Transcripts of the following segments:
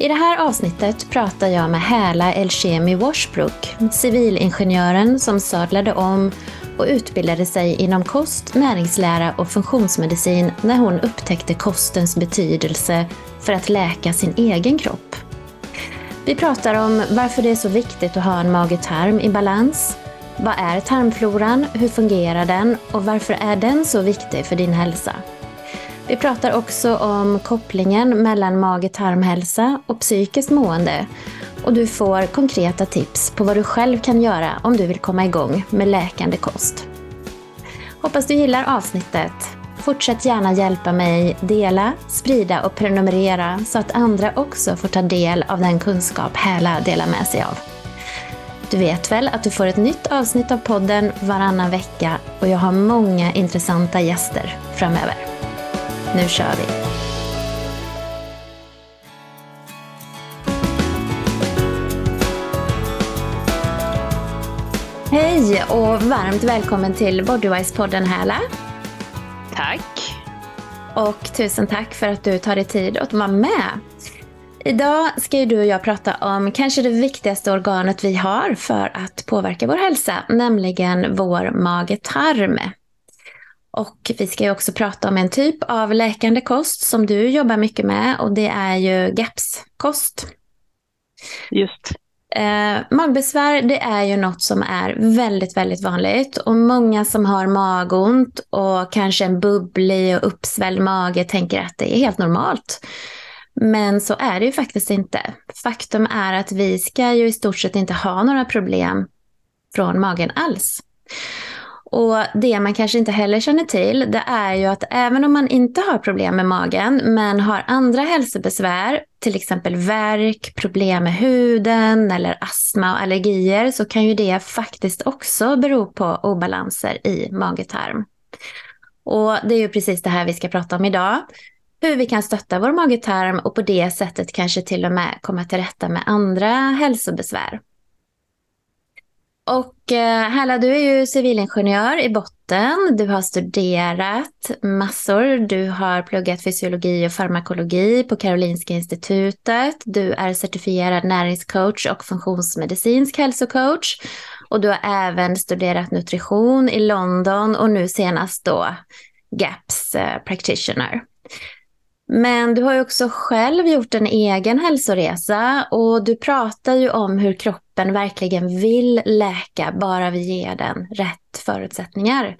I det här avsnittet pratar jag med Häla Elshemi Washbrook, civilingenjören som sadlade om och utbildade sig inom kost, näringslära och funktionsmedicin när hon upptäckte kostens betydelse för att läka sin egen kropp. Vi pratar om varför det är så viktigt att ha en mage-tarm i balans. Vad är tarmfloran? Hur fungerar den? Och varför är den så viktig för din hälsa? Vi pratar också om kopplingen mellan mage-tarmhälsa och psykiskt mående. Och du får konkreta tips på vad du själv kan göra om du vill komma igång med läkande kost. Hoppas du gillar avsnittet. Fortsätt gärna hjälpa mig dela, sprida och prenumerera så att andra också får ta del av den kunskap Häla delar med sig av. Du vet väl att du får ett nytt avsnitt av podden varannan vecka och jag har många intressanta gäster framöver. Nu kör vi! Hej och varmt välkommen till Bodywise-podden Härla. Tack. Och tusen tack för att du tar dig tid att vara med. Idag ska ju du och jag prata om kanske det viktigaste organet vi har för att påverka vår hälsa, nämligen vår mage-tarm. Och vi ska ju också prata om en typ av läkande kost som du jobbar mycket med och det är ju GAPS-kost. Just. Eh, magbesvär det är ju något som är väldigt, väldigt vanligt och många som har magont och kanske en bubblig och uppsvälld mage tänker att det är helt normalt. Men så är det ju faktiskt inte. Faktum är att vi ska ju i stort sett inte ha några problem från magen alls. Och det man kanske inte heller känner till, det är ju att även om man inte har problem med magen, men har andra hälsobesvär, till exempel värk, problem med huden eller astma och allergier, så kan ju det faktiskt också bero på obalanser i mage-tarm. Och det är ju precis det här vi ska prata om idag. Hur vi kan stötta vår mage-tarm och på det sättet kanske till och med komma till rätta med andra hälsobesvär. Och eh, Härla, du är ju civilingenjör i botten. Du har studerat massor. Du har pluggat fysiologi och farmakologi på Karolinska institutet. Du är certifierad näringscoach och funktionsmedicinsk hälsocoach. Och du har även studerat nutrition i London och nu senast då GAPS eh, practitioner. Men du har ju också själv gjort en egen hälsoresa och du pratar ju om hur kroppen verkligen vill läka bara vi ger den rätt förutsättningar.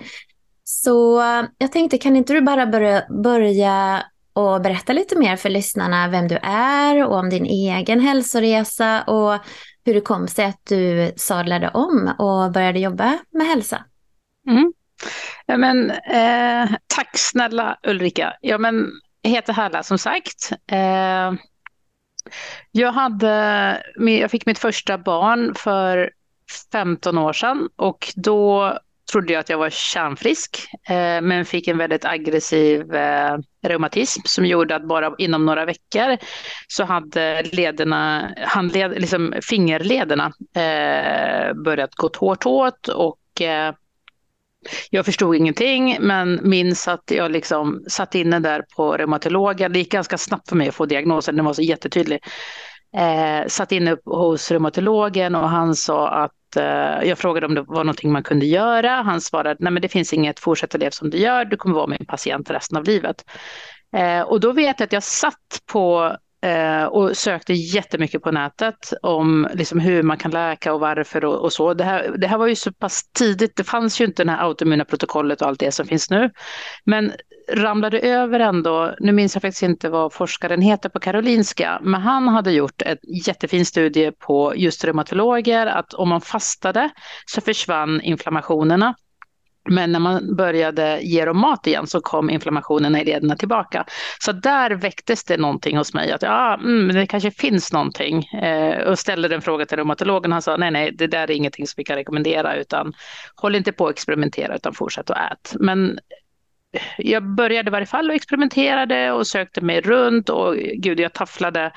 Så jag tänkte, kan inte du bara börja, och berätta lite mer för lyssnarna vem du är och om din egen hälsoresa och hur det kom sig att du sadlade om och började jobba med hälsa? Mm. Ja, men, eh, tack snälla Ulrika. Ja, men heter Halla som sagt. Eh, jag, hade, jag fick mitt första barn för 15 år sedan och då trodde jag att jag var kärnfrisk eh, men fick en väldigt aggressiv eh, reumatism som gjorde att bara inom några veckor så hade lederna, handled, liksom fingerlederna börjat gå hårt åt och jag förstod ingenting men minns att jag liksom satt inne där på reumatologen. Det gick ganska snabbt för mig att få diagnosen, den var så jättetydlig. Eh, satt inne hos reumatologen och han sa att eh, jag frågade om det var någonting man kunde göra. Han svarade nej men det finns inget, fortsätt att leva som du gör, du kommer vara min patient resten av livet. Eh, och då vet jag att jag satt på Eh, och sökte jättemycket på nätet om liksom hur man kan läka och varför och, och, så. Det här, det här var ju så pass tidigt, det fanns ju inte det här autoimmuna protokollet och allt det som finns nu. Men ramlade över ändå, nu minns jag faktiskt inte vad forskaren heter på Karolinska, men han hade gjort en jättefin studie på just reumatologer, att om man fastade så försvann inflammationerna men när man började ge dem mat igen så kom inflammationen i lederna tillbaka. Så där väcktes det någonting hos mig, att ja, mm, det kanske finns någonting. Eh, och ställde den frågan till reumatologen, han sa nej, nej, det där är ingenting som vi kan rekommendera, utan håll inte på att experimentera, utan fortsätt att äta. Men jag började i varje fall och experimenterade och sökte mig runt och gud, jag tafflade.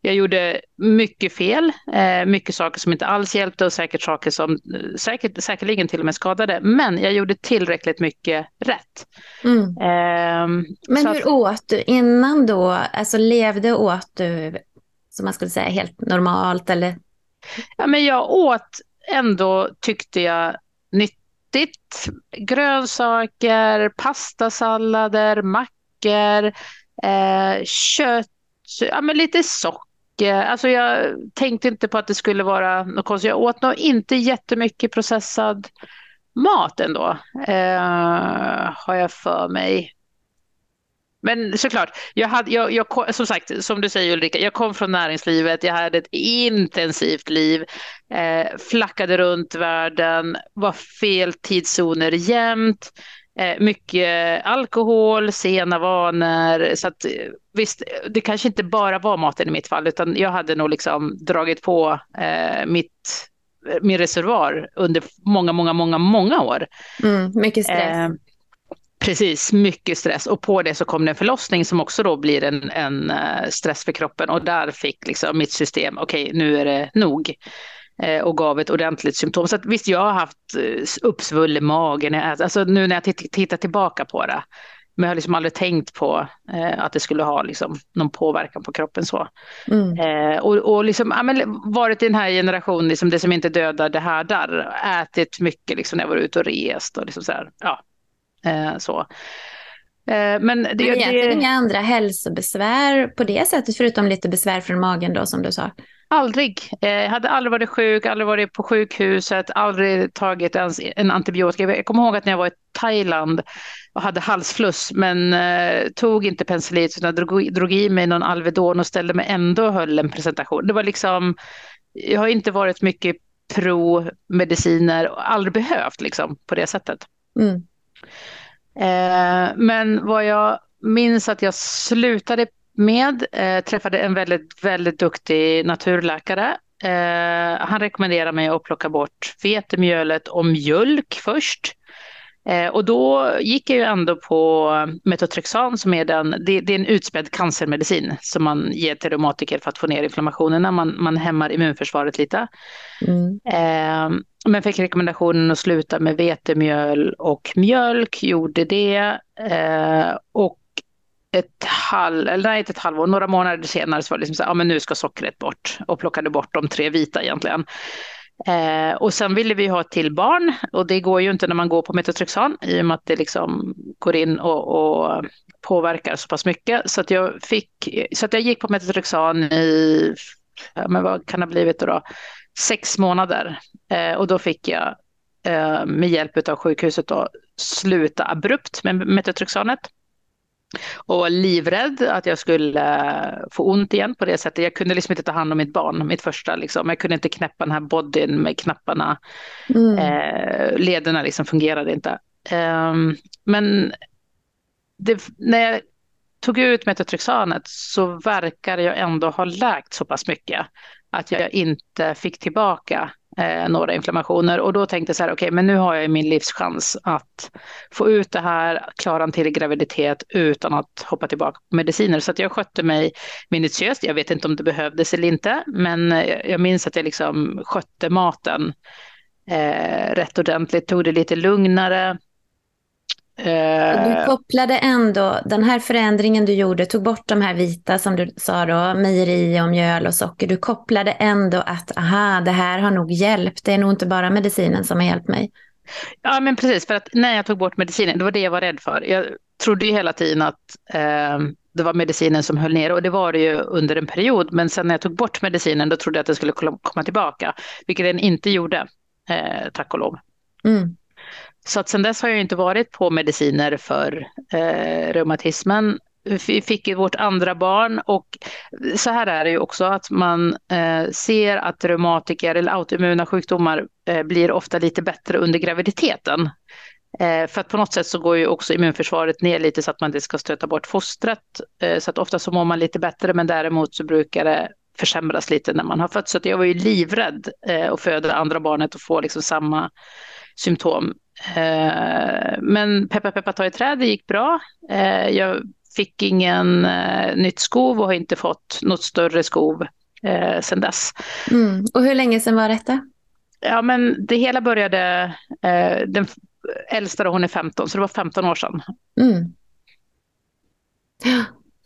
Jag gjorde mycket fel, eh, mycket saker som inte alls hjälpte och säkert saker som säkert, säkerligen till och med skadade. Men jag gjorde tillräckligt mycket rätt. Mm. Eh, Men hur att, åt du innan då? Alltså levde åt du, som man skulle säga, helt normalt eller? Ja, men jag åt ändå, tyckte jag, nytt nyttigt. Grönsaker, pastasallader, mackor, eh, kött, ja, men lite socker. Alltså jag tänkte inte på att det skulle vara något konstigt. Jag åt nog inte jättemycket processad mat ändå, eh, har jag för mig. Men såklart, jag hade, jag, jag, som sagt, som du säger Ulrika, jag kom från näringslivet, jag hade ett intensivt liv, eh, flackade runt världen, var fel tidszoner jämt, eh, mycket alkohol, sena vanor. Så att, visst, det kanske inte bara var maten i mitt fall, utan jag hade nog liksom dragit på eh, mitt min reservoar under många, många, många, många år. Mm, mycket stress. Precis, mycket stress. Och på det så kom det en förlossning som också då blir en, en eh, stress för kroppen. Och där fick liksom mitt system, okej okay, nu är det nog. Eh, och gav ett ordentligt symptom. Så att, visst, jag har haft eh, uppsvullen magen. Alltså nu när jag tittar tillbaka på det. Men jag har liksom aldrig tänkt på eh, att det skulle ha liksom, någon påverkan på kroppen så. Mm. Eh, och och liksom, ja, men, varit i den här generationen, liksom, det som inte dödar det härdar. Ätit mycket liksom, när jag var ute och rest och liksom så här, ja, så. Eh, men det, men egentligen det... inga andra hälsobesvär på det sättet, förutom lite besvär från magen då som du sa? Aldrig. Eh, jag hade aldrig varit sjuk, aldrig varit på sjukhuset, aldrig tagit ens en antibiotika. Jag kommer ihåg att när jag var i Thailand och hade halsfluss, men eh, tog inte penicillin utan drog, drog i mig någon Alvedon och ställde mig ändå och höll en presentation. Det var liksom, jag har inte varit mycket pro-mediciner och aldrig behövt liksom på det sättet. Mm. Eh, men vad jag minns att jag slutade med, eh, träffade en väldigt, väldigt duktig naturläkare. Eh, han rekommenderade mig att plocka bort vetemjölet och mjölk först. Eh, och då gick jag ju ändå på metotrexan som är, den, det, det, är en utspädd cancermedicin som man ger till reumatiker för att få ner inflammationen när man, man hämmar immunförsvaret lite. Mm. Eh, men fick rekommendationen att sluta med vetemjöl och mjölk, gjorde det. Eh, och ett halv, eller nej, inte ett halvår, några månader senare så var det liksom så ja men nu ska sockret bort och plockade bort de tre vita egentligen. Eh, och sen ville vi ha ett till barn och det går ju inte när man går på metotrexan i och med att det liksom går in och, och påverkar så pass mycket. Så att jag fick, så att jag gick på metotrexan i, ja, men vad kan det ha blivit då? Sex månader och då fick jag eh, med hjälp av sjukhuset då, sluta abrupt med metotrexanet och var livrädd att jag skulle få ont igen på det sättet. Jag kunde liksom inte ta hand om mitt barn, mitt första. Liksom. Jag kunde inte knäppa den här bodyn med knapparna. Mm. Eh, lederna liksom fungerade inte. Eh, men det, när jag tog ut metotrexanet så verkar jag ändå ha läkt så pass mycket att jag inte fick tillbaka eh, några inflammationer. Och då tänkte jag så här, okej, okay, men nu har jag min livschans att få ut det här, klara en till graviditet utan att hoppa tillbaka på mediciner. Så att jag skötte mig minutiöst. Jag vet inte om det behövdes eller inte, men eh, jag minns att jag liksom skötte maten eh, rätt ordentligt, tog det lite lugnare, du eh, kopplade ändå, den här förändringen du gjorde, tog bort de här vita som du sa då, mejeri och mjöl och socker. Du kopplade ändå att, aha, det här har nog hjälpt. Det är nog inte bara medicinen som har hjälpt mig. Ja, men precis, för att när jag tog bort medicinen, det var det jag var rädd för. Jag trodde ju hela tiden att eh, det var medicinen som höll ner och det var det ju under en period. Men sen när jag tog bort medicinen, då trodde jag att det skulle komma tillbaka, vilket den inte gjorde, eh, tack och lov. Mm. Så att sen dess har jag inte varit på mediciner för eh, reumatismen. Vi fick ju vårt andra barn och så här är det ju också att man eh, ser att reumatiker eller autoimmuna sjukdomar eh, blir ofta lite bättre under graviditeten. Eh, för att på något sätt så går ju också immunförsvaret ner lite så att man inte ska stöta bort fostret. Eh, så att ofta så mår man lite bättre men däremot så brukar det försämras lite när man har fött. Så jag var ju livrädd eh, att föda andra barnet och få liksom samma symptom. Eh, men peppa peppa ta i träd, det gick bra. Eh, jag fick ingen eh, nytt skov och har inte fått något större skov eh, sedan dess. Mm. Och hur länge sedan var detta? Ja, men det hela började, eh, den äldsta då, hon är 15, så det var 15 år sedan. Mm.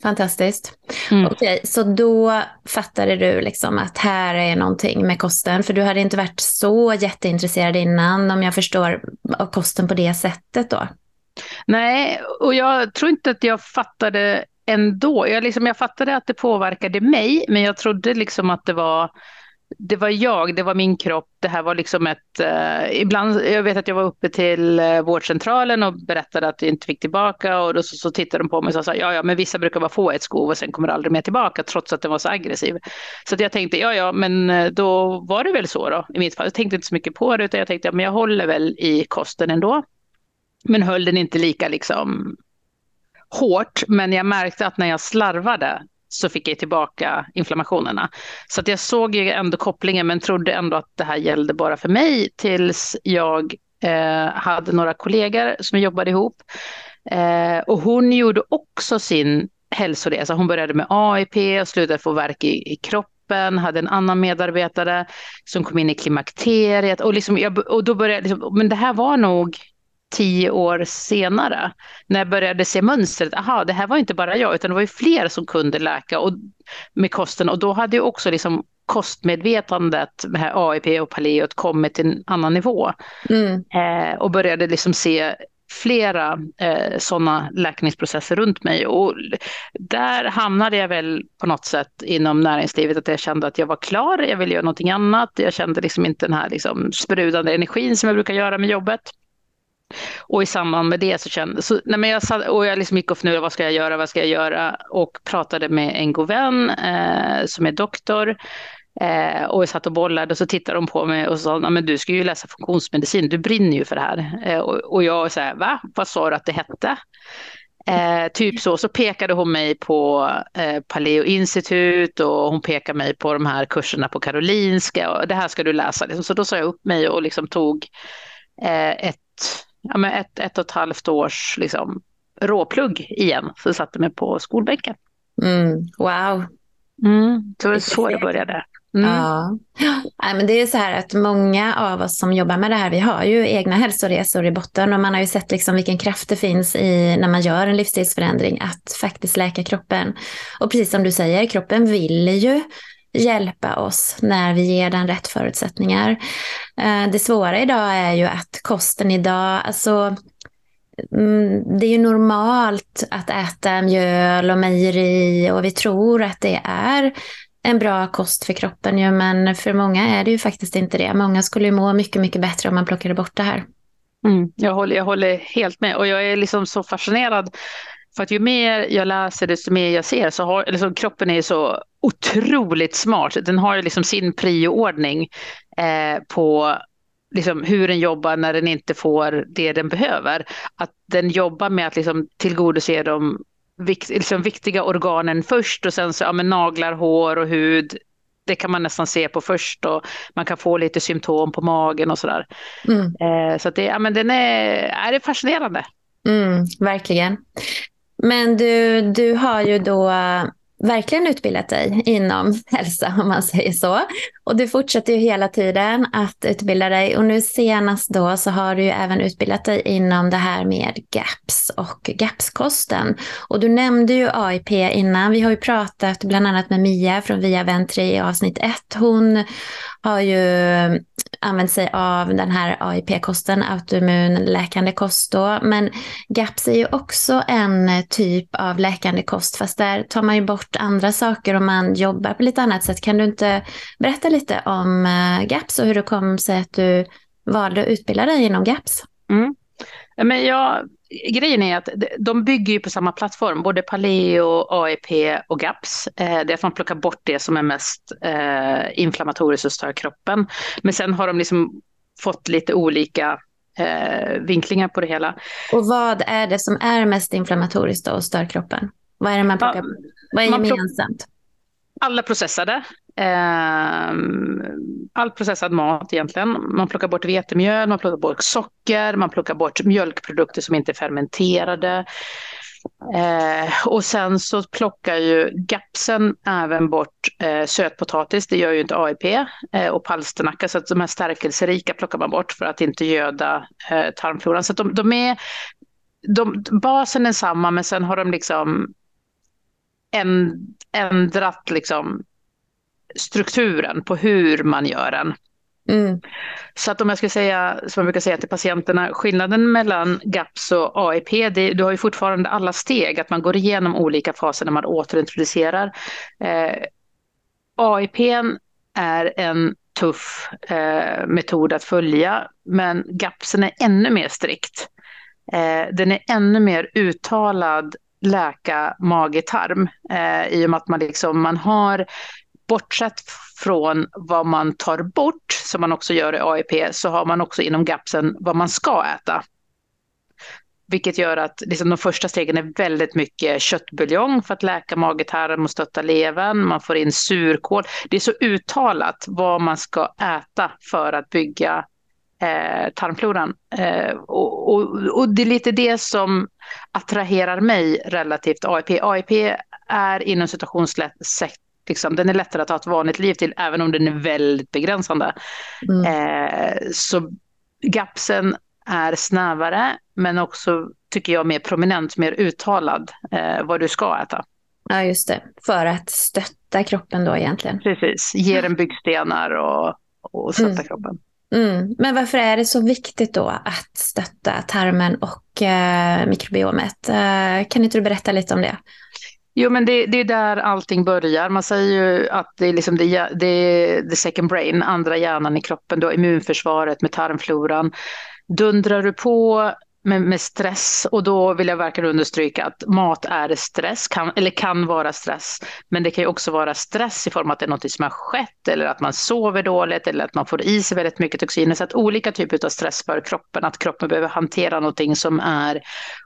Fantastiskt. Mm. Okej, så då fattade du liksom att här är någonting med kosten, för du hade inte varit så jätteintresserad innan, om jag förstår, av kosten på det sättet då? Nej, och jag tror inte att jag fattade ändå. Jag, liksom, jag fattade att det påverkade mig, men jag trodde liksom att det var det var jag, det var min kropp. Det här var liksom ett... Eh, ibland, jag vet att jag var uppe till eh, vårdcentralen och berättade att jag inte fick tillbaka och då så, så tittade de på mig och sa ja, ja, men vissa brukar bara få ett skov och sen kommer det aldrig mer tillbaka trots att den var så aggressiv. Så jag tänkte, ja, ja, men eh, då var det väl så då i mitt fall. Jag tänkte inte så mycket på det utan jag tänkte, ja, men jag håller väl i kosten ändå. Men höll den inte lika liksom hårt, men jag märkte att när jag slarvade så fick jag tillbaka inflammationerna. Så att jag såg ju ändå kopplingen men trodde ändå att det här gällde bara för mig tills jag eh, hade några kollegor som jobbade ihop. Eh, och hon gjorde också sin hälsoresa. Hon började med AIP och slutade få värk i, i kroppen hade en annan medarbetare som kom in i klimakteriet och, liksom jag, och då började liksom, men det här var nog tio år senare, när jag började se mönstret, aha, det här var inte bara jag, utan det var ju fler som kunde läka och, med kosten och då hade ju också liksom kostmedvetandet med AIP och paleot kommit till en annan nivå. Mm. Eh, och började liksom se flera eh, sådana läkningsprocesser runt mig. Och där hamnade jag väl på något sätt inom näringslivet, att jag kände att jag var klar, jag ville göra någonting annat. Jag kände liksom inte den här liksom sprudande energin som jag brukar göra med jobbet. Och i samband med det så kände så, nej men jag, satt, och jag liksom gick och funderade, vad ska jag göra, vad ska jag göra? Och pratade med en god vän eh, som är doktor. Eh, och jag satt och bollade och så tittade de på mig och sa, men du ska ju läsa funktionsmedicin, du brinner ju för det här. Eh, och, och jag sa, va, vad sa du att det hette? Eh, typ så, så pekade hon mig på eh, Paleo Institut och hon pekade mig på de här kurserna på Karolinska och det här ska du läsa. Liksom. Så då sa jag upp mig och liksom tog eh, ett ja, men ett, ett och ett halvt års liksom, råplugg igen. Så jag satte mig på skolbänken. Mm, wow. Mm, så det var så jag började. Mm. Ja. ja, men det är så här att många av oss som jobbar med det här, vi har ju egna hälsoresor i botten och man har ju sett liksom vilken kraft det finns i när man gör en livsstilsförändring att faktiskt läka kroppen. Och precis som du säger, kroppen vill ju hjälpa oss när vi ger den rätt förutsättningar. Eh, det svåra idag är ju att kosten idag, alltså mm, det är ju normalt att äta mjöl och mejeri och vi tror att det är en bra kost för kroppen ju, men för många är det ju faktiskt inte det. Många skulle må mycket, mycket bättre om man plockade bort det här. Mm, jag, håller, jag håller helt med och jag är liksom så fascinerad för att ju mer jag läser, desto mer jag ser, så har liksom, kroppen är så otroligt smart. Den har liksom sin prioordning eh, på liksom, hur den jobbar när den inte får det den behöver. Att den jobbar med att liksom, tillgodose de vikt, liksom, viktiga organen först och sen så ja, men naglar, hår och hud. Det kan man nästan se på först och man kan få lite symptom på magen och sådär. Mm. Eh, så att det, ja, men den är, är det fascinerande. Mm, verkligen. Men du, du har ju då eh, verkligen utbildat dig inom hälsa om man säger så. Och du fortsätter ju hela tiden att utbilda dig och nu senast då så har du ju även utbildat dig inom det här med GAPS och GAPS-kosten. Och du nämnde ju AIP innan. Vi har ju pratat bland annat med Mia från Via Ventri i avsnitt 1. Hon har ju använt sig av den här AIP-kosten, autoimmun läkande kost då. Men GAPS är ju också en typ av läkande kost, fast där tar man ju bort andra saker och man jobbar på lite annat sätt. Kan du inte berätta lite om eh, GAPS och hur det kom sig att du valde att utbilda dig inom GAPS? Mm. Men jag, grejen är att de bygger ju på samma plattform, både Paleo, AEP och GAPS. Eh, det är att man plockar bort det som är mest eh, inflammatoriskt och stör kroppen. Men sen har de liksom fått lite olika eh, vinklingar på det hela. Och vad är det som är mest inflammatoriskt och stör kroppen? Vad är det man plockar? Ja, vad är gemensamt? Alla processade. Ehm, all processad mat egentligen. Man plockar bort vetemjöl, man plockar bort socker, man plockar bort mjölkprodukter som inte är fermenterade. Eh, och sen så plockar ju GAPSen även bort eh, sötpotatis, det gör ju inte AIP, eh, och palsternacka, så att de här stärkelserika plockar man bort för att inte göda eh, tarmfloran. Så att de, de är, de, basen är samma, men sen har de liksom ändrat liksom strukturen på hur man gör den. Mm. Så att om jag ska säga, som jag brukar säga till patienterna, skillnaden mellan GAPS och AIP, det, du har ju fortfarande alla steg, att man går igenom olika faser när man återintroducerar. Eh, AIP är en tuff eh, metod att följa, men GAPSen är ännu mer strikt. Eh, den är ännu mer uttalad läka mage-tarm eh, i och med att man, liksom, man har bortsett från vad man tar bort, som man också gör i AIP, så har man också inom GAPSen vad man ska äta. Vilket gör att liksom, de första stegen är väldigt mycket köttbuljong för att läka magetarm och stötta levern. Man får in surkål. Det är så uttalat vad man ska äta för att bygga eh, tarmfloran. Eh, och, och, och, det är lite det som attraherar mig relativt AIP. AIP är inom citationstecken Liksom, den är lättare att ha ett vanligt liv till, även om den är väldigt begränsande. Mm. Eh, så gapsen är snävare, men också, tycker jag, mer prominent, mer uttalad eh, vad du ska äta. Ja, just det. För att stötta kroppen då egentligen. Precis, ge den byggstenar och, och stötta mm. kroppen. Mm. Men varför är det så viktigt då att stötta tarmen och eh, mikrobiomet? Eh, kan inte du berätta lite om det? Jo, men det, det, är där allting börjar. Man säger ju att det är liksom det, det är the second brain, andra hjärnan i kroppen, då immunförsvaret med tarmfloran. Dundrar du på med, med, stress och då vill jag verkligen understryka att mat är stress, kan, eller kan vara stress. Men det kan ju också vara stress i form av att det är något som har skett eller att man sover dåligt eller att man får i sig väldigt mycket toxiner. Så att olika typer av stress för kroppen, att kroppen behöver hantera någonting som är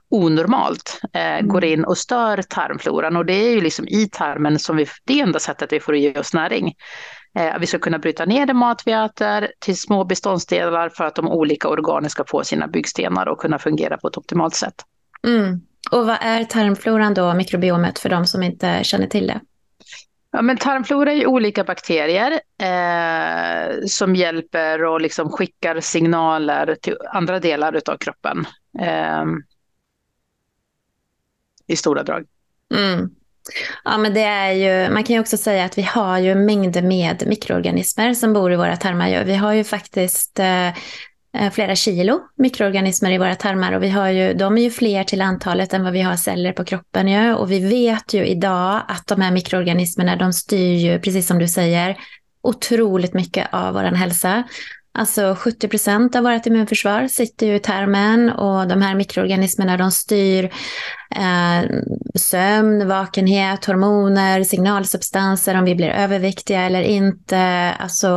onormalt, eh, mm. går in och stör tarmfloran och det är ju liksom i tarmen som vi, det enda sättet vi får i oss näring. Eh, vi ska kunna bryta ner den mat vi äter till små beståndsdelar för att de olika organen ska få sina byggstenar och kunna fungera på ett optimalt sätt. Mm. Och vad är tarmfloran då, mikrobiomet, för de som inte känner till det? Ja, men tarmflora är olika bakterier eh, som hjälper och liksom skickar signaler till andra delar av kroppen. Eh, I stora drag. Mm. Ja, men det är ju, man kan ju också säga att vi har ju mängder med mikroorganismer som bor i våra tarmar. Vi har ju faktiskt eh, eh, flera kilo mikroorganismer i våra tarmar och vi har ju, de är ju fler till antalet än vad vi har celler på kroppen. Ju. Och vi vet ju idag att de här mikroorganismerna, de styr ju, precis som du säger, otroligt mycket av vår hälsa. Alltså 70 procent av vårt immunförsvar sitter ju i tarmen och de här mikroorganismerna de styr eh, sömn, vakenhet, hormoner, signalsubstanser, om vi blir överviktiga eller inte. Alltså,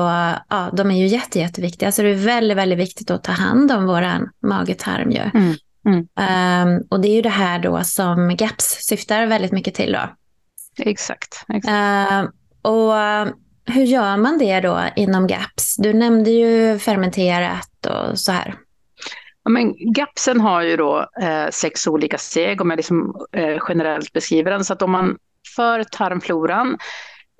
ja, de är ju jätte, jätteviktiga. Så det är väldigt, väldigt viktigt att ta hand om våran mage-tarm. Mm. Mm. Um, och det är ju det här då som GAPS syftar väldigt mycket till. Då. Exakt. exakt. Uh, och hur gör man det då inom GAPS? Du nämnde ju fermenterat och så här. Ja, men GAPSen har ju då eh, sex olika steg om jag liksom, eh, generellt beskriver den. Så att om man för tarmfloran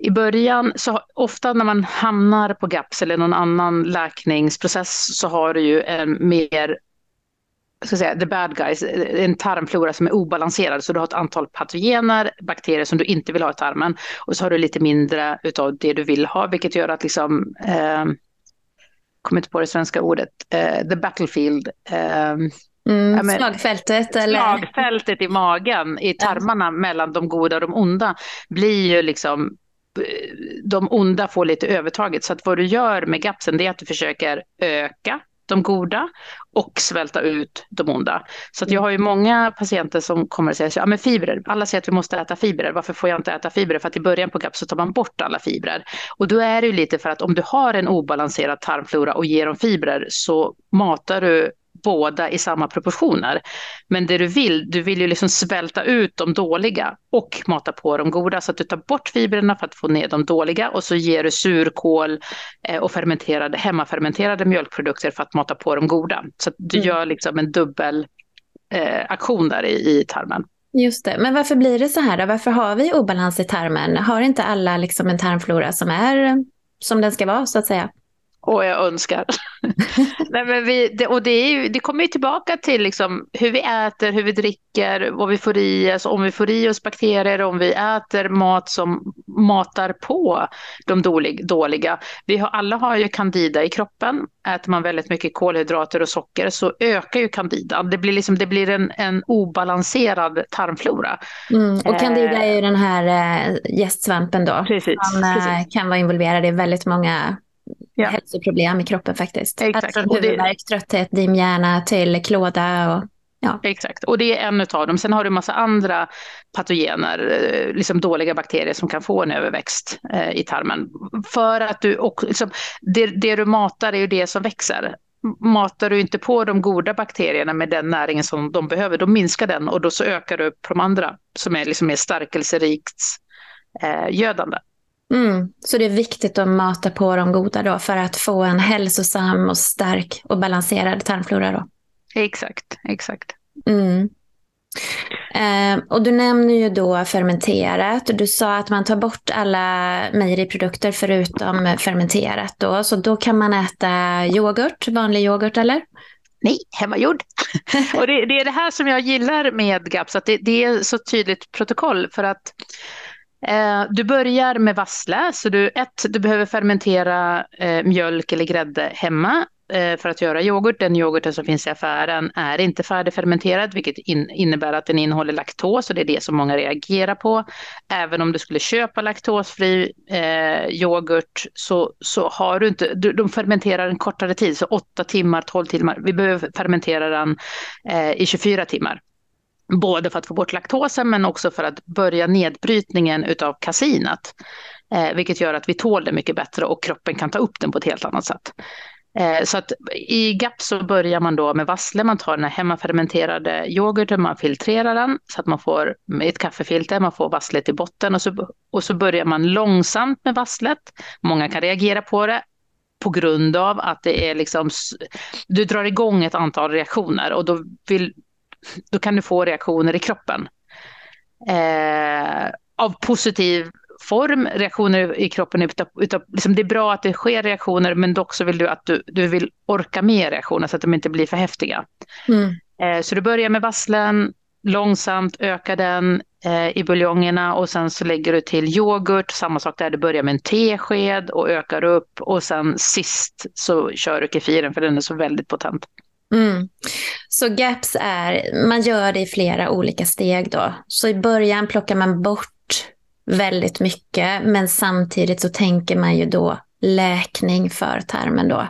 i början, så ofta när man hamnar på GAPS eller någon annan läkningsprocess så har du ju en mer ska säga, the bad guys, en tarmflora som är obalanserad. Så du har ett antal patogener, bakterier som du inte vill ha i tarmen. Och så har du lite mindre av det du vill ha, vilket gör att liksom, eh, kommer inte på det svenska ordet, eh, the battlefield. Eh, Mm, men, slagfältet eller? Slagfältet i magen, i tarmarna mellan de goda och de onda blir ju liksom de onda får lite övertaget. Så att vad du gör med gapsen det är att du försöker öka de goda och svälta ut de onda. Så jag har ju många patienter som kommer och säger ja men fibrer, alla säger att vi måste äta fibrer, varför får jag inte äta fibrer? För att i början på GAP så tar man bort alla fibrer. Och då är det ju lite för att om du har en obalanserad tarmflora och ger dem fibrer så matar du båda i samma proportioner. Men det du vill, du vill ju liksom svälta ut de dåliga och mata på de goda så att du tar bort fibrerna för att få ner de dåliga och så ger du surkål eh, och fermenterade, hemmafermenterade mjölkprodukter för att mata på de goda. Så att du mm. gör liksom en dubbel eh, aktion där i, i tarmen. Just det. Men varför blir det så här? Då? Varför har vi obalans i tarmen? Har inte alla liksom en tarmflora som är som den ska vara så att säga? Och jag önskar. Nej, men vi, det, och det, är ju, det kommer ju tillbaka till liksom hur vi äter, hur vi dricker, vad vi får i oss, om vi får i oss bakterier, om vi äter mat som matar på de dåliga. Vi har, alla har ju candida i kroppen. Äter man väldigt mycket kolhydrater och socker så ökar ju candida. Det blir, liksom, det blir en, en obalanserad tarmflora. Mm, och candida är ju eh. den här äh, gästsvampen då. Precis, som äh, kan vara involverad i väldigt många ja. hälsoproblem i kroppen faktiskt. Exakt. Allt huvudvärk, trötthet, dimhjärna till klåda och Ja. Exakt, och det är en av dem. Sen har du en massa andra patogener, eh, liksom dåliga bakterier som kan få en överväxt eh, i tarmen. För att du, och, liksom, det, det du matar är ju det som växer. Matar du inte på de goda bakterierna med den näringen som de behöver, då minskar den och då så ökar du på de andra som är liksom mer stärkelserikt eh, gödande. Mm. Så det är viktigt att mata på de goda då för att få en hälsosam och stark och balanserad tarmflora då? Exakt, exakt. Mm. Eh, och du nämner ju då fermenterat. Du sa att man tar bort alla mejeriprodukter förutom fermenterat då. Så då kan man äta yoghurt, vanlig yoghurt eller? Nej, hemmagjord. och det, det, är det här som jag gillar med GAPS, att det, det är så tydligt protokoll för att Eh, du börjar med vassle, så du, ett, du behöver fermentera eh, mjölk eller grädde hemma eh, för att göra yoghurt. Den yoghurten som finns i affären är inte färdigfermenterad, vilket in, innebär att den innehåller laktos och det är det som många reagerar på. Även om du skulle köpa laktosfri eh, yoghurt så, så har du inte, du, de fermenterar en kortare tid, så 8 timmar, 12 timmar. Vi behöver fermentera den eh, i 24 timmar. Både för att få bort laktosen men också för att börja nedbrytningen utav kasinat. Eh, vilket gör att vi tål det mycket bättre och kroppen kan ta upp den på ett helt annat sätt. Eh, så att i GAP så börjar man då med vassle, man tar den här hemmafermenterade yoghurten, man filtrerar den så att man får ett kaffefilter, man får vasslet i botten och så, och så börjar man långsamt med vasslet. Många kan reagera på det på grund av att det är liksom, du drar igång ett antal reaktioner och då vill då kan du få reaktioner i kroppen. Eh, av positiv form, reaktioner i kroppen. Utav, utav, liksom det är bra att det sker reaktioner men dock så vill du att du, du vill orka med reaktioner så att de inte blir för häftiga. Mm. Eh, så du börjar med vasslen, långsamt ökar den eh, i buljongerna och sen så lägger du till yoghurt, samma sak där, du börjar med en tesked och ökar upp och sen sist så kör du kefiren för den är så väldigt potent. Mm. Så GAPS är, man gör det i flera olika steg då. Så i början plockar man bort väldigt mycket, men samtidigt så tänker man ju då läkning för tarmen då.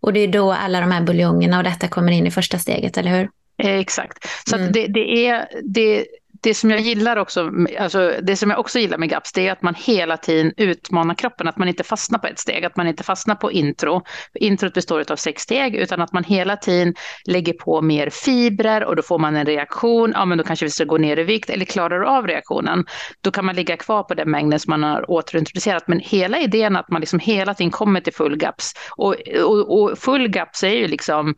Och det är då alla de här buljongerna och detta kommer in i första steget, eller hur? Exakt. Så mm. det, det, är, det, det som jag gillar också, alltså det som jag också gillar med GAPS, det är att man hela tiden utmanar kroppen, att man inte fastnar på ett steg, att man inte fastnar på intro. Introt består av sex steg, utan att man hela tiden lägger på mer fibrer och då får man en reaktion, ja men då kanske vi ska gå ner i vikt, eller klarar du av reaktionen, då kan man ligga kvar på den mängden som man har återintroducerat. Men hela idén att man liksom hela tiden kommer till full GAPS, och, och, och full GAPS är ju liksom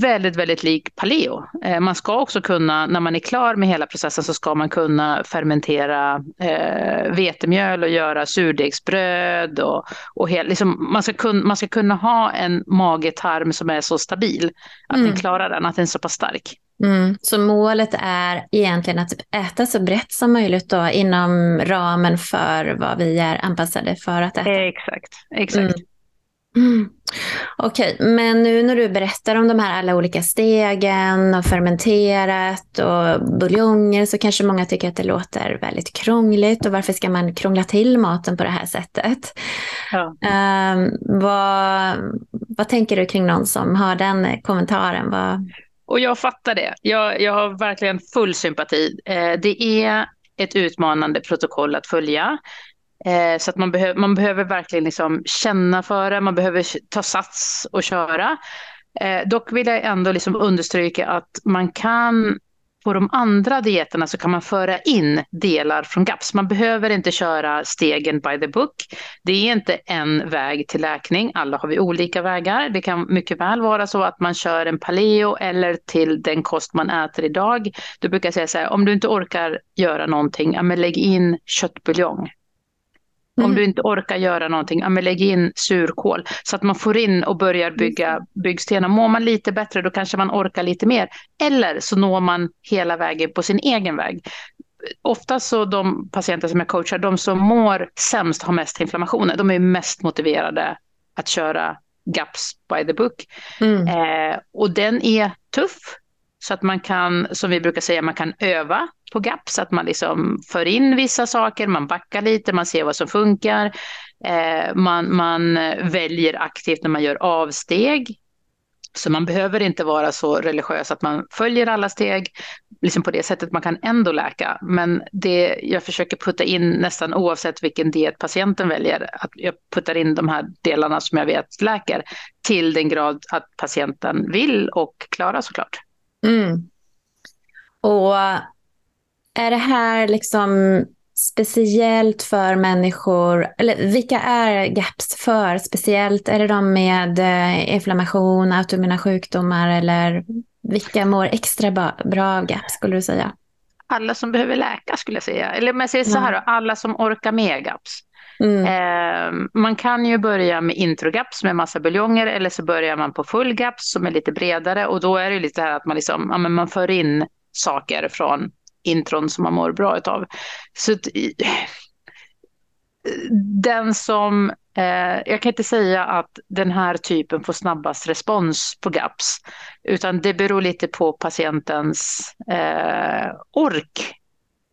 väldigt, väldigt lik paleo. Eh, man ska också kunna, när man är klar med hela processen så ska man kunna fermentera eh, vetemjöl och göra surdegsbröd och, och hel, liksom, man, ska kun, man ska kunna ha en mage-tarm som är så stabil att mm. den klarar den, att den är så pass stark. Mm. Så målet är egentligen att äta så brett som möjligt då inom ramen för vad vi är anpassade för att äta. Exakt, exakt. Mm. Mm. Okej, okay, men nu när du berättar om de här alla olika stegen och fermenterat och buljonger så kanske många tycker att det låter väldigt krångligt och varför ska man krångla till maten på det här sättet? Ja. Um, vad, vad tänker du kring någon som har den kommentaren? Vad... Och jag fattar det. Jag, jag har verkligen full sympati. Eh, det är ett utmanande protokoll att följa. Eh, så att man, behöver man behöver verkligen liksom känna för det, man behöver ta sats och köra. Eh, dock vill jag ändå liksom understryka att man kan på de andra dieterna så kan man föra in delar från GAPS. Man behöver inte köra stegen by the book. Det är inte en väg till läkning. Alla har vi olika vägar. Det kan mycket väl vara så att man kör en paleo eller till den kost man äter idag. Du brukar säga så här, om du inte orkar göra någonting, ja, men lägg in köttbuljong. Mm. Om du inte orkar göra någonting, ja, men lägg in surkål. Så att man får in och börjar bygga byggstenar. Mår man lite bättre då kanske man orkar lite mer. Eller så når man hela vägen på sin egen väg. Ofta så de patienter som jag coachar, de som mår sämst har mest inflammationer. De är mest motiverade att köra GAPS by the book. Mm. Eh, och den är tuff. Så att man kan, som vi brukar säga, man kan öva på GAP så att man liksom för in vissa saker, man backar lite, man ser vad som funkar. Eh, man, man väljer aktivt när man gör avsteg. Så man behöver inte vara så religiös att man följer alla steg liksom på det sättet. Man kan ändå läka. Men det jag försöker putta in nästan oavsett vilken diet patienten väljer, att jag puttar in de här delarna som jag vet läker till den grad att patienten vill och klarar såklart. Mm. Och är det här liksom speciellt för människor, eller vilka är GAPS för speciellt? Är det de med eh, inflammation, autoimmuna sjukdomar eller vilka mår extra bra av GAPS skulle du säga? Alla som behöver läka skulle jag säga. Eller om jag säger så här, då, alla som orkar med GAPS. Mm. Eh, man kan ju börja med intro-GAPS med massa buljonger eller så börjar man på full GAPS som är lite bredare och då är det lite här att man, liksom, ja, man för in saker från intron som man mår bra av. Så den som, eh, jag kan inte säga att den här typen får snabbast respons på GAPS, utan det beror lite på patientens eh, ork.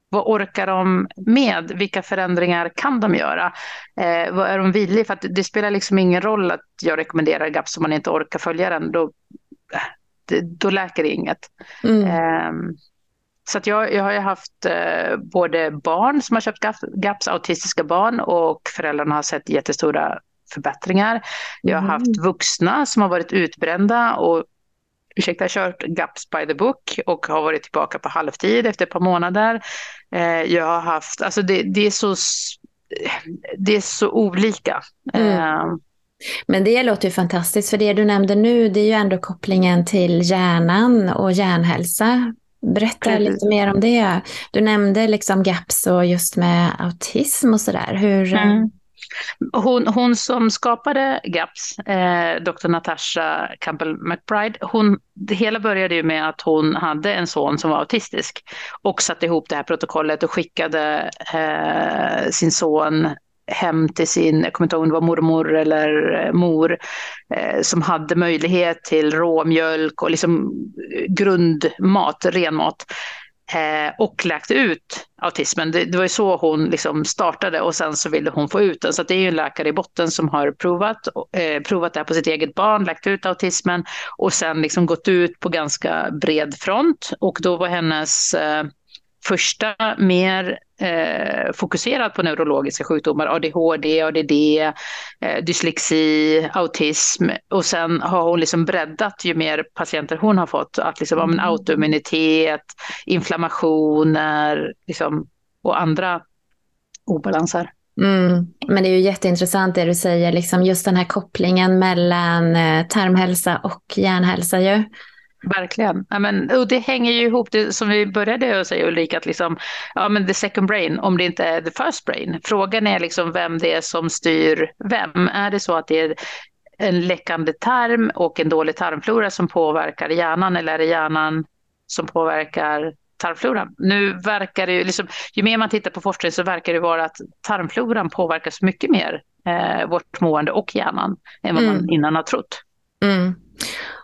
Vad orkar de med? Vilka förändringar kan de göra? Eh, vad är de villiga? För det spelar liksom ingen roll att jag rekommenderar GAPS om man inte orkar följa den. Då, då läker det inget. Mm. Så jag, jag har ju haft eh, både barn som har köpt GAPS, autistiska barn, och föräldrarna har sett jättestora förbättringar. Jag har mm. haft vuxna som har varit utbrända och ursäkta, kört GAPS by the book och har varit tillbaka på halvtid efter ett par månader. Eh, jag har haft, alltså det, det, är så, det är så olika. Mm. Eh, men det låter ju fantastiskt, för det du nämnde nu, det är ju ändå kopplingen till hjärnan och hjärnhälsa. Berätta Precis. lite mer om det. Du nämnde liksom GAPS och just med autism och sådär. Hur... Mm. Hon, hon som skapade GAPS, eh, Dr. Natasha Campbell McBride, hon, det hela började ju med att hon hade en son som var autistisk och satte ihop det här protokollet och skickade eh, sin son hem till sin, jag kommer inte ihåg om det var mormor eller eh, mor, eh, som hade möjlighet till råmjölk och liksom eh, grundmat, renmat. Eh, och läkte ut autismen. Det, det, var ju så hon liksom startade och sen så ville hon få ut den. Så det är ju en läkare i botten som har provat, eh, provat det här på sitt eget barn, läkt ut autismen och sen liksom gått ut på ganska bred front. Och då var hennes eh, första mer eh, fokuserad på neurologiska sjukdomar, ADHD, ADD, eh, dyslexi, autism och sen har hon liksom breddat ju mer patienter hon har fått, att liksom, mm. autoimmunitet, inflammationer liksom, och andra obalanser. Mm. Men det är ju jätteintressant det du säger, liksom just den här kopplingen mellan eh, tarmhälsa och hjärnhälsa. Ju. Verkligen. Ja, men, och det hänger ju ihop, det, som vi började säga Ulrika, att liksom, ja, men the second brain, om det inte är the first brain. Frågan är liksom vem det är som styr vem. Är det så att det är en läckande tarm och en dålig tarmflora som påverkar hjärnan eller är det hjärnan som påverkar tarmfloran? Nu verkar det ju, liksom, ju mer man tittar på forskning så verkar det vara att tarmfloran påverkas mycket mer, eh, vårt mående och hjärnan, än vad mm. man innan har trott. Mm.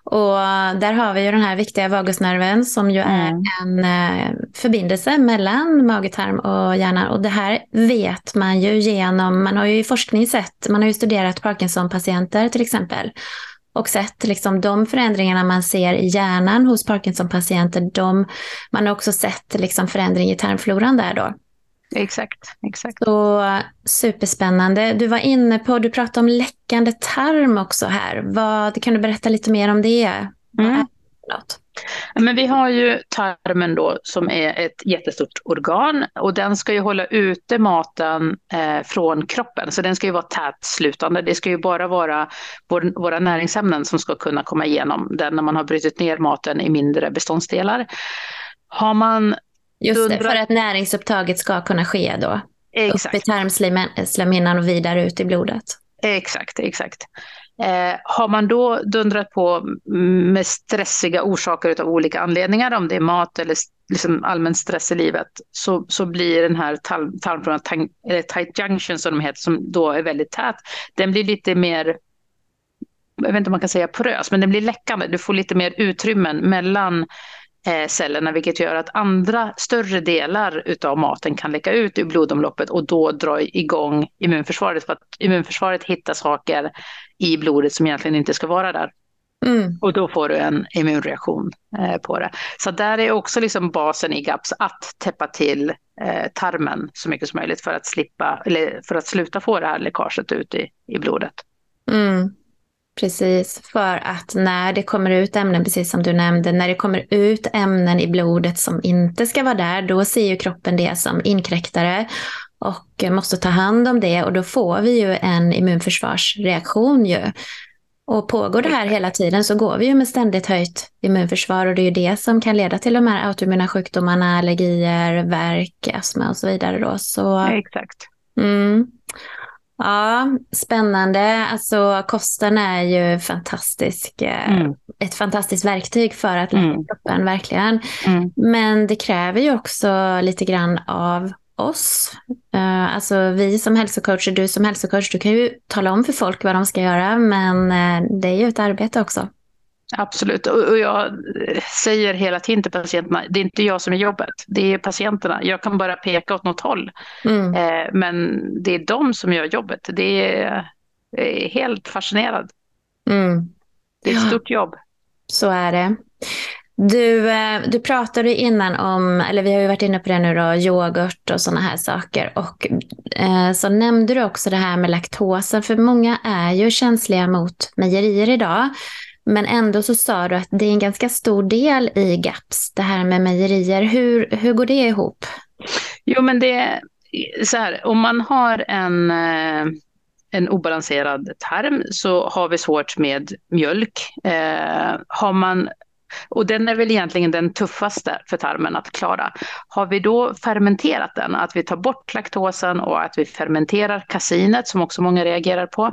Och där har vi ju den här viktiga vagusnerven som ju är mm. en eh, förbindelse mellan magetarm och hjärnan. Och det här vet man ju genom, man har ju i forskning sett, man har ju studerat Parkinson-patienter till exempel och sett liksom de förändringarna man ser i hjärnan hos Parkinson-patienter. man har också sett liksom förändring i tarmfloran där då. Exakt, exakt. Så superspännande. Du var inne på, du pratade om läckande tarm också här. Vad, kan du berätta lite mer om det? Mm. Vad är det något? Men vi har ju tarmen då som är ett jättestort organ och den ska ju hålla ute maten eh, från kroppen. Så den ska ju vara tätslutande. Det ska ju bara vara vår, våra näringsämnen som ska kunna komma igenom den när man har brutit ner maten i mindre beståndsdelar. Har man Just det, för att näringsupptaget ska kunna ske då. Exakt. Upp i tarmslemhinnan och vidare ut i blodet. Exakt, exakt. Eh, har man då dundrat på med stressiga orsaker av olika anledningar, om det är mat eller liksom allmän stress i livet, så, så blir den här tarmfloran, tight junction som de heter, som då är väldigt tät, den blir lite mer jag vet inte om man kan säga porös, men den blir läckande. Du får lite mer utrymmen mellan cellerna, vilket gör att andra större delar av maten kan läcka ut ur blodomloppet och då dra igång immunförsvaret för att immunförsvaret hittar saker i blodet som egentligen inte ska vara där. Mm. Och då får du en immunreaktion eh, på det. Så där är också liksom basen i GAPS att täppa till eh, tarmen så mycket som möjligt för att slippa, eller för att sluta få det här läckaget ut i, i blodet. Mm. Precis, för att när det kommer ut ämnen, precis som du nämnde, när det kommer ut ämnen i blodet som inte ska vara där, då ser ju kroppen det som inkräktare och måste ta hand om det och då får vi ju en immunförsvarsreaktion ju. Och pågår det här hela tiden så går vi ju med ständigt höjt immunförsvar och det är ju det som kan leda till de här autoimmuna sjukdomarna, allergier, värk, astma och så vidare då. Så, Exakt. Mm. Ja, spännande. Alltså kosten är ju fantastisk. Eh, mm. Ett fantastiskt verktyg för att läka mm. kroppen, verkligen. Mm. Men det kräver ju också lite grann av oss. Uh, alltså vi som hälsocoacher, du som hälsocoach, du kan ju tala om för folk vad de ska göra, men uh, det är ju ett arbete också. Absolut, och jag säger hela tiden till patienterna, det är inte jag som är jobbet, det är patienterna. Jag kan bara peka åt något håll, mm. eh, men det är de som gör jobbet. Det är, är helt fascinerad. Mm. Det är ett stort jobb. Så är det. Du, eh, du pratade innan om, eller vi har ju varit inne på det nu då, yoghurt och sådana här saker. Och eh, så nämnde du också det här med laktosen, för många är ju känsliga mot mejerier idag. Men ändå så sa du att det är en ganska stor del i GAPS, det här med mejerier. Hur, hur går det ihop? Jo, men det är så här, om man har en, eh, en obalanserad tarm så har vi svårt med mjölk. Eh, har man och den är väl egentligen den tuffaste för tarmen att klara. Har vi då fermenterat den, att vi tar bort laktosen och att vi fermenterar kasinet som också många reagerar på,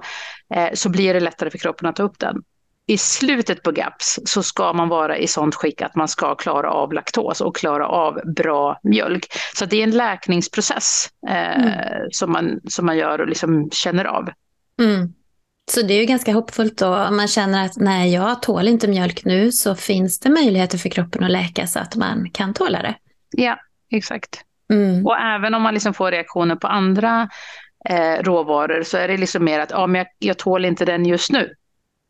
eh, så blir det lättare för kroppen att ta upp den i slutet på GAPS så ska man vara i sånt skick att man ska klara av laktos och klara av bra mjölk. Så det är en läkningsprocess eh, mm. som, man, som man gör och liksom känner av. Mm. Så det är ju ganska hoppfullt då. Om man känner att nej, jag tål inte mjölk nu så finns det möjligheter för kroppen att läka så att man kan tåla det. Ja, exakt. Mm. Och även om man liksom får reaktioner på andra eh, råvaror så är det liksom mer att ja, men jag, jag tål inte den just nu.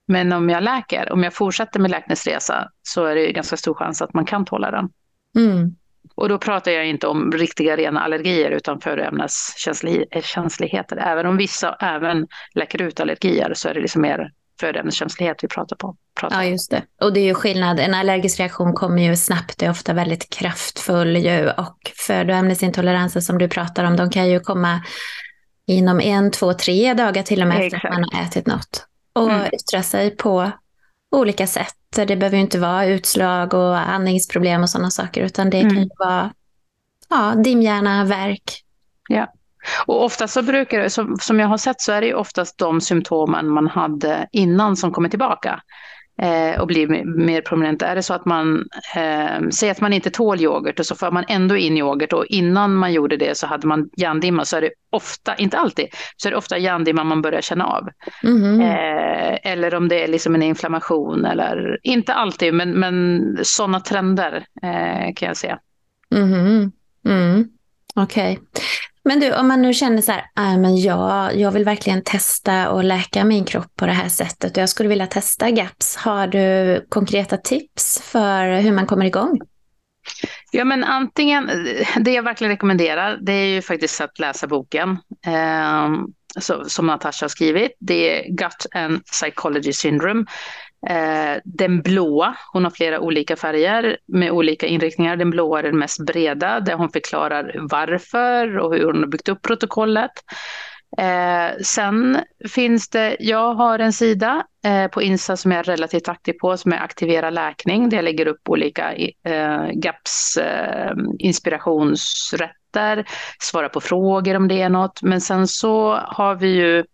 Men om jag läker, om jag fortsätter med läkningsresa så är det ganska stor chans att man kan tåla den. Mm. Och då pratar jag inte om riktiga rena allergier utan födoämneskänsligheter. Även om vissa även läker ut allergier så är det liksom mer födoämneskänslighet vi pratar på. Pratar ja, just det. Och det är ju skillnad. En allergisk reaktion kommer ju snabbt, det är ofta väldigt kraftfull ju. Och födoämnesintoleranser som du pratar om, de kan ju komma inom en, två, tre dagar till och med efter att man har ätit något och mm. yttra sig på olika sätt. Det behöver ju inte vara utslag och andningsproblem och sådana saker, utan det mm. kan ju vara ja, dimhjärna, verk. Ja. Och ofta så brukar det, som, som jag har sett så är det ju oftast de symptomen man hade innan som kommer tillbaka och blir mer prominenta. Är det så att man eh, säger att man inte tål yoghurt och så får man ändå in yoghurt och innan man gjorde det så hade man hjärndimma så är det ofta, inte alltid, så är det ofta hjärndimma man börjar känna av. Mm. Eh, eller om det är liksom en inflammation eller inte alltid men, men sådana trender eh, kan jag se. Mm. Mm. Okej. Okay. Men du, om man nu känner så här, äh, men jag, jag vill verkligen testa och läka min kropp på det här sättet och jag skulle vilja testa GAPS. Har du konkreta tips för hur man kommer igång? Ja, men antingen, det jag verkligen rekommenderar, det är ju faktiskt att läsa boken eh, som Natasha har skrivit. Det är Gut and Psychology Syndrome. Eh, den blåa, hon har flera olika färger med olika inriktningar. Den blåa är den mest breda, där hon förklarar varför och hur hon har byggt upp protokollet. Eh, sen finns det, jag har en sida eh, på Insta som jag är relativt aktiv på som är aktivera läkning där jag lägger upp olika eh, GAPS eh, inspirationsrätter, svarar på frågor om det är något. Men sen så har vi ju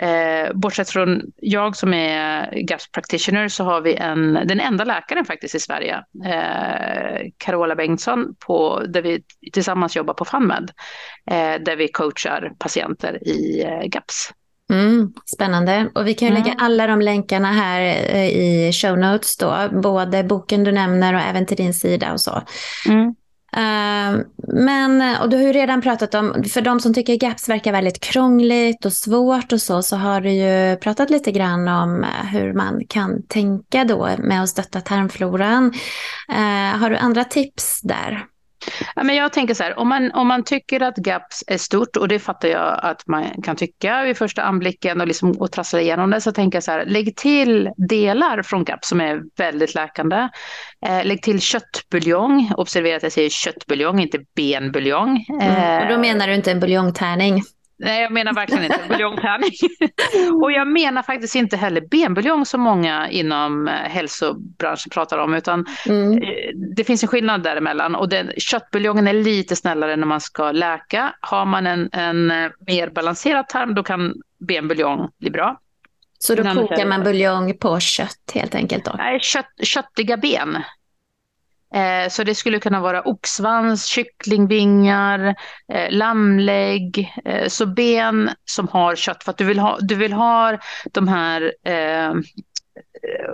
Eh, bortsett från jag som är GAPS practitioner så har vi en, den enda läkaren faktiskt i Sverige, eh, Carola Bengtsson, på, där vi tillsammans jobbar på FunMed, eh, där vi coachar patienter i eh, GAPS. Mm, spännande. Och vi kan ju mm. lägga alla de länkarna här eh, i show notes då, både boken du nämner och även till din sida och så. Mm. Eh, men, och du har ju redan pratat om, för de som tycker GAPS verkar väldigt krångligt och svårt och så, så har du ju pratat lite grann om hur man kan tänka då med att stötta tarmfloran. Uh, har du andra tips där? Ja, men jag tänker så här, om man, om man tycker att GAPS är stort, och det fattar jag att man kan tycka vid första anblicken och, liksom, och trassla igenom det, så tänker jag så här, lägg till delar från GAPS som är väldigt läkande. Eh, lägg till köttbuljong, observera att jag säger köttbuljong, inte benbuljong. Mm, och då menar du inte en buljongtärning? Nej, jag menar verkligen inte buljongtärning. och jag menar faktiskt inte heller benbuljong som många inom eh, hälsobranschen pratar om, utan mm. Eh, det finns en skillnad däremellan. Och den, köttbuljongen är lite snällare när man ska läka. Har man en, en eh, mer balanserad tarm, då kan benbuljong bli bra. Så då kokar man buljong på kött helt enkelt? Då? Nej, kött, köttiga ben. Eh, så det skulle kunna vara oxsvans, kycklingvingar, eh, lammlägg, eh, så ben som har kött. För att du vill ha, du vill ha de här eh,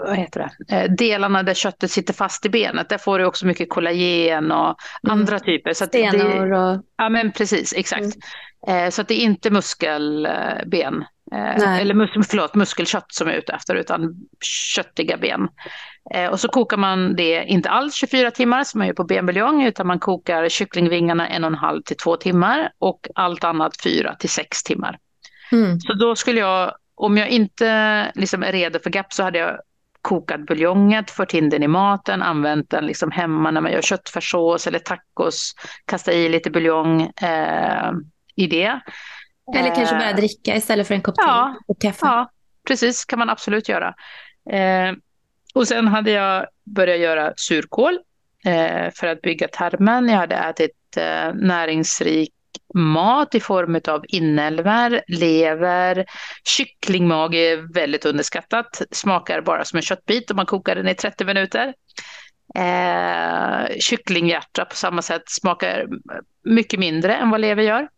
vad heter det? Eh, delarna där köttet sitter fast i benet. Där får du också mycket kollagen och mm. andra typer. Så Stenor och... Ja men precis, exakt. Mm. Eh, så att det är inte muskelben. Eller mus förlåt, muskelkött som är ute efter, utan köttiga ben. Eh, och så kokar man det inte alls 24 timmar som man gör på benbuljong utan man kokar kycklingvingarna en och en halv till två timmar och allt annat fyra till sex timmar. Mm. Så då skulle jag, om jag inte liksom är redo för GAP så hade jag kokat buljonget, fört in den i maten, använt den liksom hemma när man gör köttfärssås eller tacos, kasta i lite buljong eh, i det. Eller kanske bara eh, dricka istället för en kopp te ja, och kaffe. Ja, precis kan man absolut göra. Eh, och sen hade jag börjat göra surkål eh, för att bygga tarmen. Jag hade ätit eh, näringsrik mat i form av inälvor, lever, kycklingmage är väldigt underskattat. Smakar bara som en köttbit om man kokar den i 30 minuter. Eh, kycklinghjärta på samma sätt smakar mycket mindre än vad lever gör.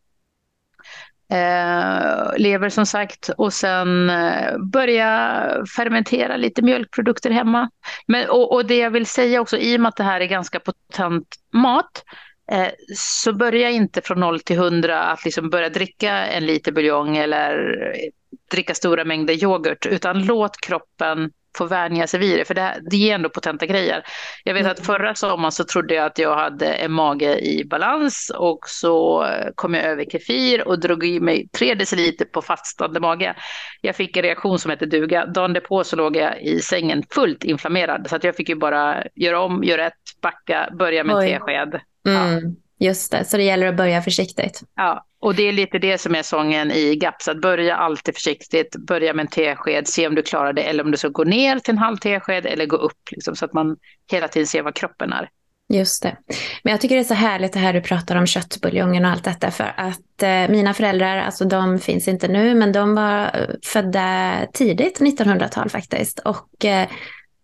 Eh, lever som sagt och sen eh, börja fermentera lite mjölkprodukter hemma. Men, och, och, det jag vill säga också, i och med att det här är ganska potent mat, eh, så börja inte från 0 till 100 att liksom börja dricka en liter buljong eller eh, dricka stora mängder yoghurt, utan låt kroppen få vänja sig vid det, för det, det ger ändå potenta grejer. Jag vet mm. att förra sommaren så trodde jag att jag hade en mage i balans och så kom jag över kefir och drog i mig tre deciliter på fastande mage. Jag fick en reaktion som hette duga. Dagen därpå så låg jag i sängen fullt inflammerad så att jag fick ju bara göra om, göra ett, backa, börja med en tesked. Mm. Ja. Just det, så det gäller att börja försiktigt. Ja, och det är lite det som är sången i GAPS, att börja alltid försiktigt, börja med en tesked, se om du klarar det, eller om du ska gå ner till en halv tesked eller gå upp, liksom, så att man hela tiden ser vad kroppen är. Just det. Men jag tycker det är så härligt det här du pratar om köttbuljongen och allt detta, för att eh, mina föräldrar, alltså de finns inte nu, men de var eh, födda tidigt 1900-tal faktiskt. Och eh,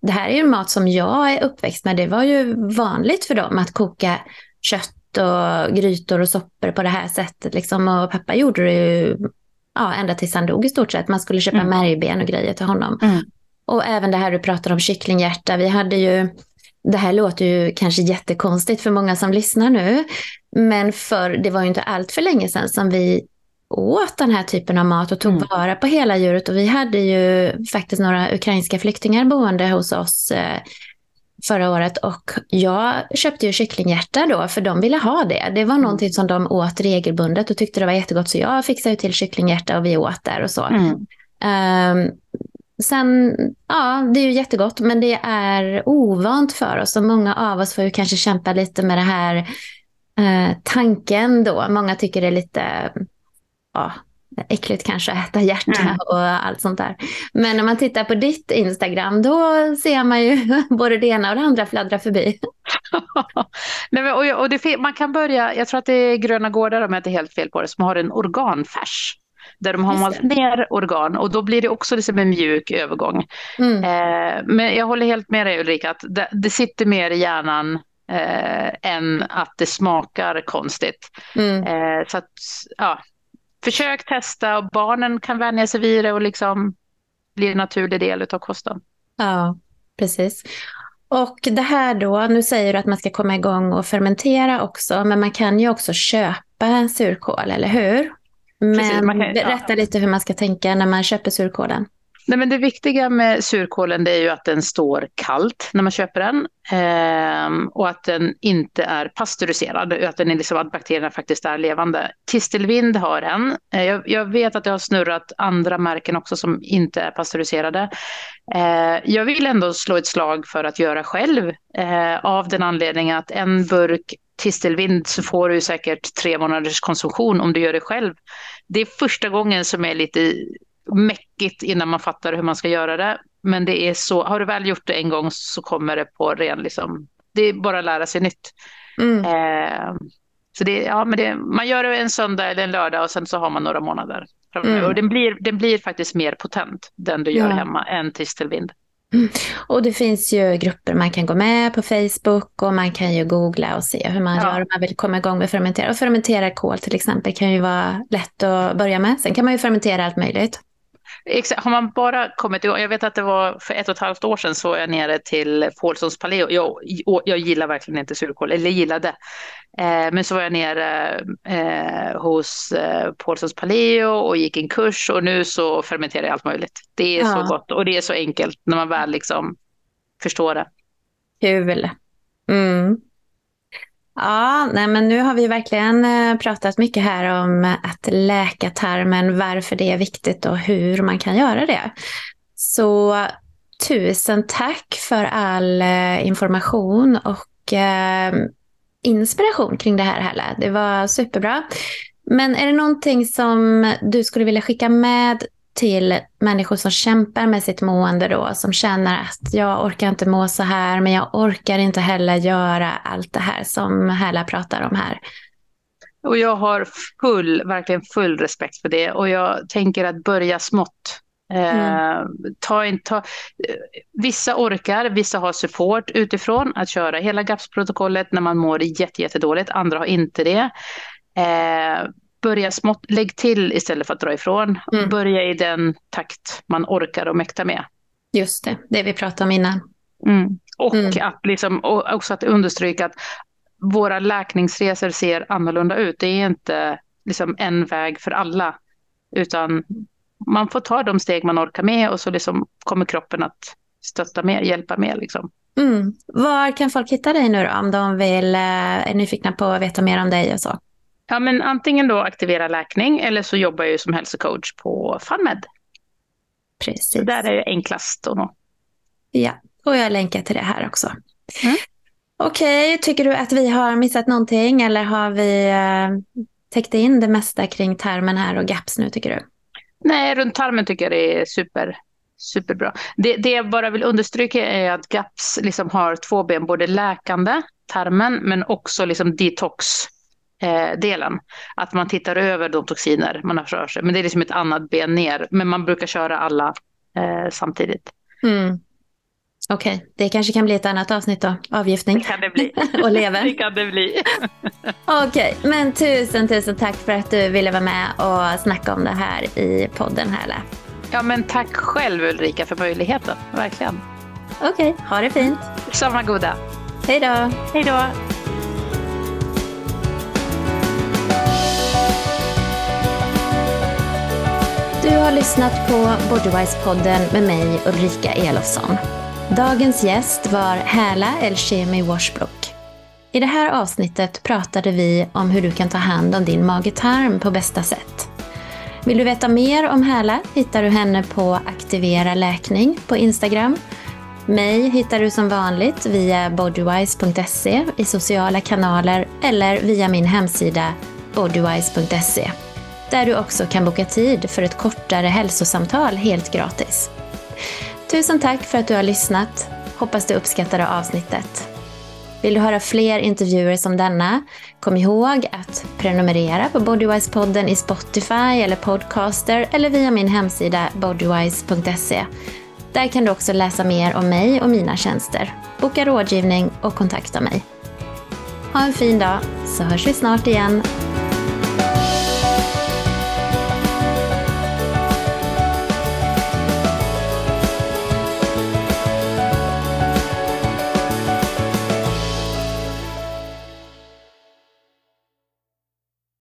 det här är ju mat som jag är uppväxt med. Det var ju vanligt för dem att koka kött och grytor och soppor på det här sättet. Liksom. Och pappa gjorde det ju ja, ända tills han dog i stort sett. Man skulle köpa mm. märgben och grejer till honom. Mm. Och även det här du pratar om kycklinghjärta. Vi hade ju, det här låter ju kanske jättekonstigt för många som lyssnar nu. Men för det var ju inte allt för länge sedan som vi åt den här typen av mat och tog mm. vara på hela djuret. Och vi hade ju faktiskt några ukrainska flyktingar boende hos oss eh, förra året och jag köpte ju kycklinghjärta då för de ville ha det. Det var mm. någonting som de åt regelbundet och tyckte det var jättegott så jag fixade ju till kycklinghjärta och vi åt där och så. Mm. Um, sen, ja det är ju jättegott men det är ovant för oss och många av oss får ju kanske kämpa lite med det här uh, tanken då. Många tycker det är lite, ja äckligt kanske att äta hjärta mm. och allt sånt där. Men när man tittar på ditt Instagram då ser man ju både det ena och det andra fladdra förbi. Nej, men, och, och det, man kan börja, jag tror att det är Gröna Gårdar om jag inte helt fel på det, som har en organfärs. Där de har malt ner organ och då blir det också liksom en mjuk övergång. Mm. Eh, men jag håller helt med dig Ulrika, att det, det sitter mer i hjärnan eh, än att det smakar konstigt. Mm. Eh, så att, ja, försök testa och barnen kan vänja sig vid det och liksom bli en naturlig del av kosten. Ja, precis. Och det här då, nu säger du att man ska komma igång och fermentera också, men man kan ju också köpa surkål, eller hur? Men precis, kan, berätta ja. lite hur man ska tänka när man köper surkålen. Nej, men det viktiga med surkålen det är ju att den står kallt när man köper den eh, och att den inte är pasteuriserad, att, den är liksom, att bakterierna faktiskt är levande. Kistelvind har en. Eh, jag, jag, vet att det har snurrat andra märken också som inte är pasteuriserade. Eh, jag vill ändå slå ett slag för att göra själv eh, av den anledningen att en burk tistelvind så får du säkert tre månaders konsumtion om du gör det själv. Det är första gången som är lite mäckigt innan man fattar hur man ska göra det. Men det är så, har du väl gjort det en gång så kommer det på ren, liksom, det är bara att lära sig nytt. Mm. Eh, så det, ja, men det, man gör det en söndag eller en lördag och sen så har man några månader. Mm. Och den blir, den blir faktiskt mer potent, den du gör ja. hemma, än tistelvind. Mm. Och det finns ju grupper man kan gå med på Facebook och man kan ju googla och se hur man ja. gör om man vill komma igång med fermentera. Och fermentera kol till exempel kan ju vara lätt att börja med. Sen kan man ju fermentera allt möjligt. Exakt, har man bara kommit igång, jag vet att det var för ett och ett halvt år sedan så var jag nere till Paulssons Paleo. Jag, jag gillar verkligen inte surkål, eller gillade. Eh, men så var jag nere eh, hos eh, Paulssons Paleo och gick en kurs och nu så fermenterar jag allt möjligt. Det är ja. så gott och det är så enkelt när man väl liksom förstår det. Kul. Mm. Ja, nej, men nu har vi verkligen eh, pratat mycket här om att läka tarmen, varför det är viktigt och hur man kan göra det. Så tusen tack för all eh, information och eh, inspiration kring det här Helle. Det var superbra. Men är det någonting som du skulle vilja skicka med till människor som kämpar med sitt mående då, som känner att jag orkar inte må så här, men jag orkar inte heller göra allt det här som Härla pratar om här. Och jag har full, verkligen full respekt för det och jag tänker att börja smått. Mm. Eh, ta in, ta, vissa orkar, vissa har support utifrån att köra hela GAPS-protokollet när man mår jättedåligt, andra har inte det. Eh, börja smått, lägg till istället för att dra ifrån. Mm. Börja i den takt man orkar och mäktar med. Just det, det vi pratade om innan. Mm. Och mm. att liksom, och också att understryka att våra läkningsresor ser annorlunda ut. Det är inte liksom en väg för alla, utan man får ta de steg man orkar med och så liksom kommer kroppen att stötta mer, hjälpa mer. Liksom. Mm. Var kan folk hitta dig nu då, om de vill, eh, är nyfikna på att veta mer om dig och så? Ja, men antingen då aktivera läkning eller så jobbar jag ju som hälsocoach på FunMed. Precis. Så där är det enklast att nå. Ja, och jag länkar till det här också. Mm. Okej, okay, tycker du att vi har missat någonting eller har vi uh, täckt in det mesta kring tarmen här och GAPS nu tycker du? Nej, runt tarmen tycker jag det är super, superbra. Det, det jag bara vill understryka är att GAPS liksom har två ben, både läkande, tarmen, men också liksom detox eh, delen. Att man tittar över de toxiner man har för sig. Men det är liksom ett annat ben ner. Men man brukar köra alla eh, samtidigt. Mm. Okej, okay. det kanske kan bli ett annat avsnitt då. Avgiftning. Det kan det bli. och lever. det kan det bli. Okej, okay. men tusen, tusen tack för att du ville vara med och snacka om det här i podden Härla. Ja, men tack själv Ulrika för möjligheten. Verkligen. Okej, okay. ha det fint. Samma goda. Hej då. Hej då. Du har lyssnat på Bodywise-podden med mig Ulrika Elofsson. Dagens gäst var Häla Elshemi Washbrook. I det här avsnittet pratade vi om hur du kan ta hand om din mage-tarm på bästa sätt. Vill du veta mer om Häla hittar du henne på Aktivera läkning på Instagram. Mig hittar du som vanligt via bodywise.se i sociala kanaler eller via min hemsida bodywise.se där du också kan boka tid för ett kortare hälsosamtal helt gratis. Tusen tack för att du har lyssnat. Hoppas du uppskattade avsnittet. Vill du höra fler intervjuer som denna? Kom ihåg att prenumerera på Bodywise-podden i Spotify eller Podcaster eller via min hemsida bodywise.se. Där kan du också läsa mer om mig och mina tjänster, boka rådgivning och kontakta mig. Ha en fin dag, så hörs vi snart igen.